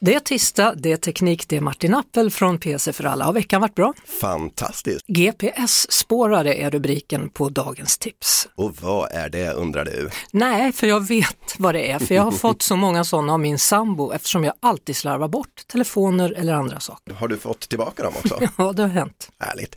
Det är tisdag, det är teknik, det är Martin Appel från PC för alla. Har veckan varit bra? Fantastiskt! GPS-spårare är rubriken på dagens tips. Och vad är det undrar du? Nej, för jag vet vad det är, för jag har fått så många sådana av min sambo eftersom jag alltid slarvar bort telefoner eller andra saker. Har du fått tillbaka dem också? Ja, det har hänt. Härligt.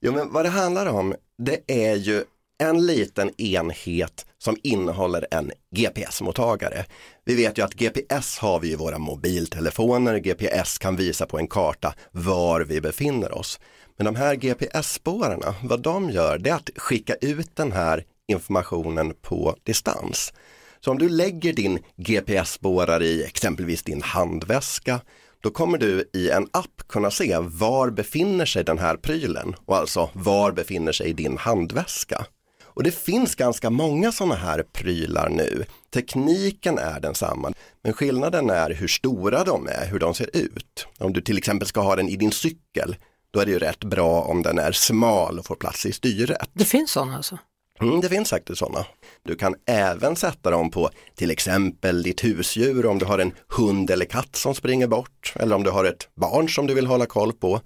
Jo, men vad det handlar om, det är ju en liten enhet som innehåller en GPS-mottagare. Vi vet ju att GPS har vi i våra mobiltelefoner, GPS kan visa på en karta var vi befinner oss. Men de här GPS-spårarna, vad de gör, det är att skicka ut den här informationen på distans. Så om du lägger din GPS-spårare i exempelvis din handväska, då kommer du i en app kunna se var befinner sig den här prylen och alltså var befinner sig din handväska. Och det finns ganska många sådana här prylar nu. Tekniken är densamma, men skillnaden är hur stora de är, hur de ser ut. Om du till exempel ska ha den i din cykel, då är det ju rätt bra om den är smal och får plats i styret. Det finns sådana alltså? Mm, det finns faktiskt sådana. Du kan även sätta dem på till exempel ditt husdjur om du har en hund eller katt som springer bort eller om du har ett barn som du vill hålla koll på.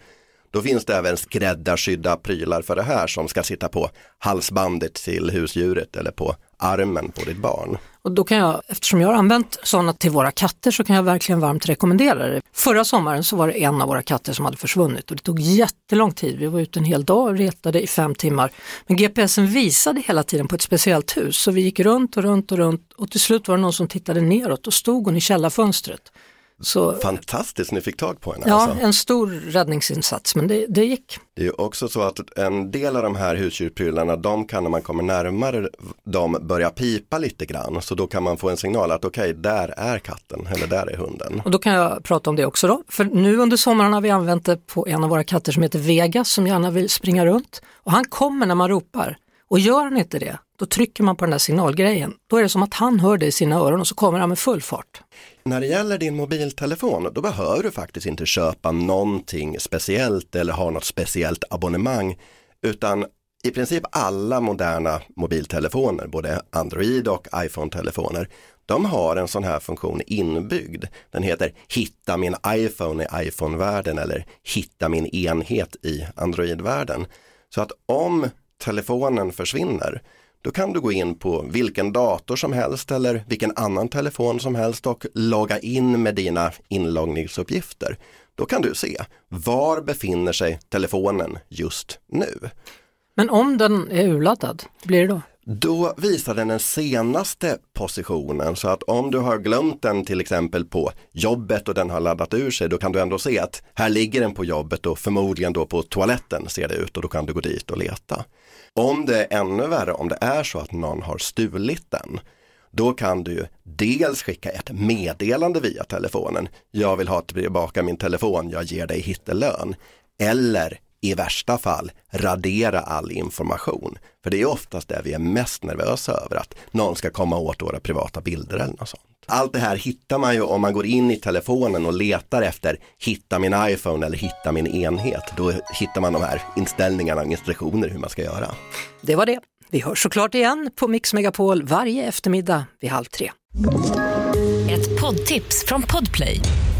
Då finns det även skräddarsydda prylar för det här som ska sitta på halsbandet till husdjuret eller på armen på ditt barn. Och då kan jag, eftersom jag har använt sådana till våra katter så kan jag verkligen varmt rekommendera det. Förra sommaren så var det en av våra katter som hade försvunnit och det tog jättelång tid. Vi var ute en hel dag och retade i fem timmar. Men GPSen visade hela tiden på ett speciellt hus så vi gick runt och runt och runt och till slut var det någon som tittade neråt och stod hon i källarfönstret. Så, Fantastiskt, ni fick tag på henne ja, alltså. en stor räddningsinsats men det, det gick. Det är ju också så att en del av de här husdjursprylarna, de kan när man kommer närmare de börja pipa lite grann. Så då kan man få en signal att okej, där är katten eller där är hunden. Och då kan jag prata om det också då. För nu under sommaren har vi använt det på en av våra katter som heter Vegas som gärna vill springa runt. Och han kommer när man ropar. Och gör han inte det, då trycker man på den där signalgrejen. Då är det som att han hör det i sina öron och så kommer han med full fart. När det gäller din mobiltelefon, då behöver du faktiskt inte köpa någonting speciellt eller ha något speciellt abonnemang, utan i princip alla moderna mobiltelefoner, både Android och iPhone-telefoner, de har en sån här funktion inbyggd. Den heter Hitta min iPhone i iPhone-världen eller Hitta min enhet i Android-världen. Så att om telefonen försvinner, då kan du gå in på vilken dator som helst eller vilken annan telefon som helst och logga in med dina inloggningsuppgifter. Då kan du se var befinner sig telefonen just nu. Men om den är urladdad, blir det då? Då visar den den senaste positionen så att om du har glömt den till exempel på jobbet och den har laddat ur sig då kan du ändå se att här ligger den på jobbet och förmodligen då på toaletten ser det ut och då kan du gå dit och leta. Om det är ännu värre, om det är så att någon har stulit den, då kan du ju dels skicka ett meddelande via telefonen. Jag vill ha tillbaka min telefon, jag ger dig hittelön. Eller i värsta fall radera all information. För det är oftast det vi är mest nervösa över, att någon ska komma åt våra privata bilder eller något sånt. Allt det här hittar man ju om man går in i telefonen och letar efter hitta min iPhone eller hitta min enhet. Då hittar man de här inställningarna och instruktioner hur man ska göra. Det var det. Vi hörs såklart igen på Mix Megapol varje eftermiddag vid halv tre. Ett poddtips från Podplay.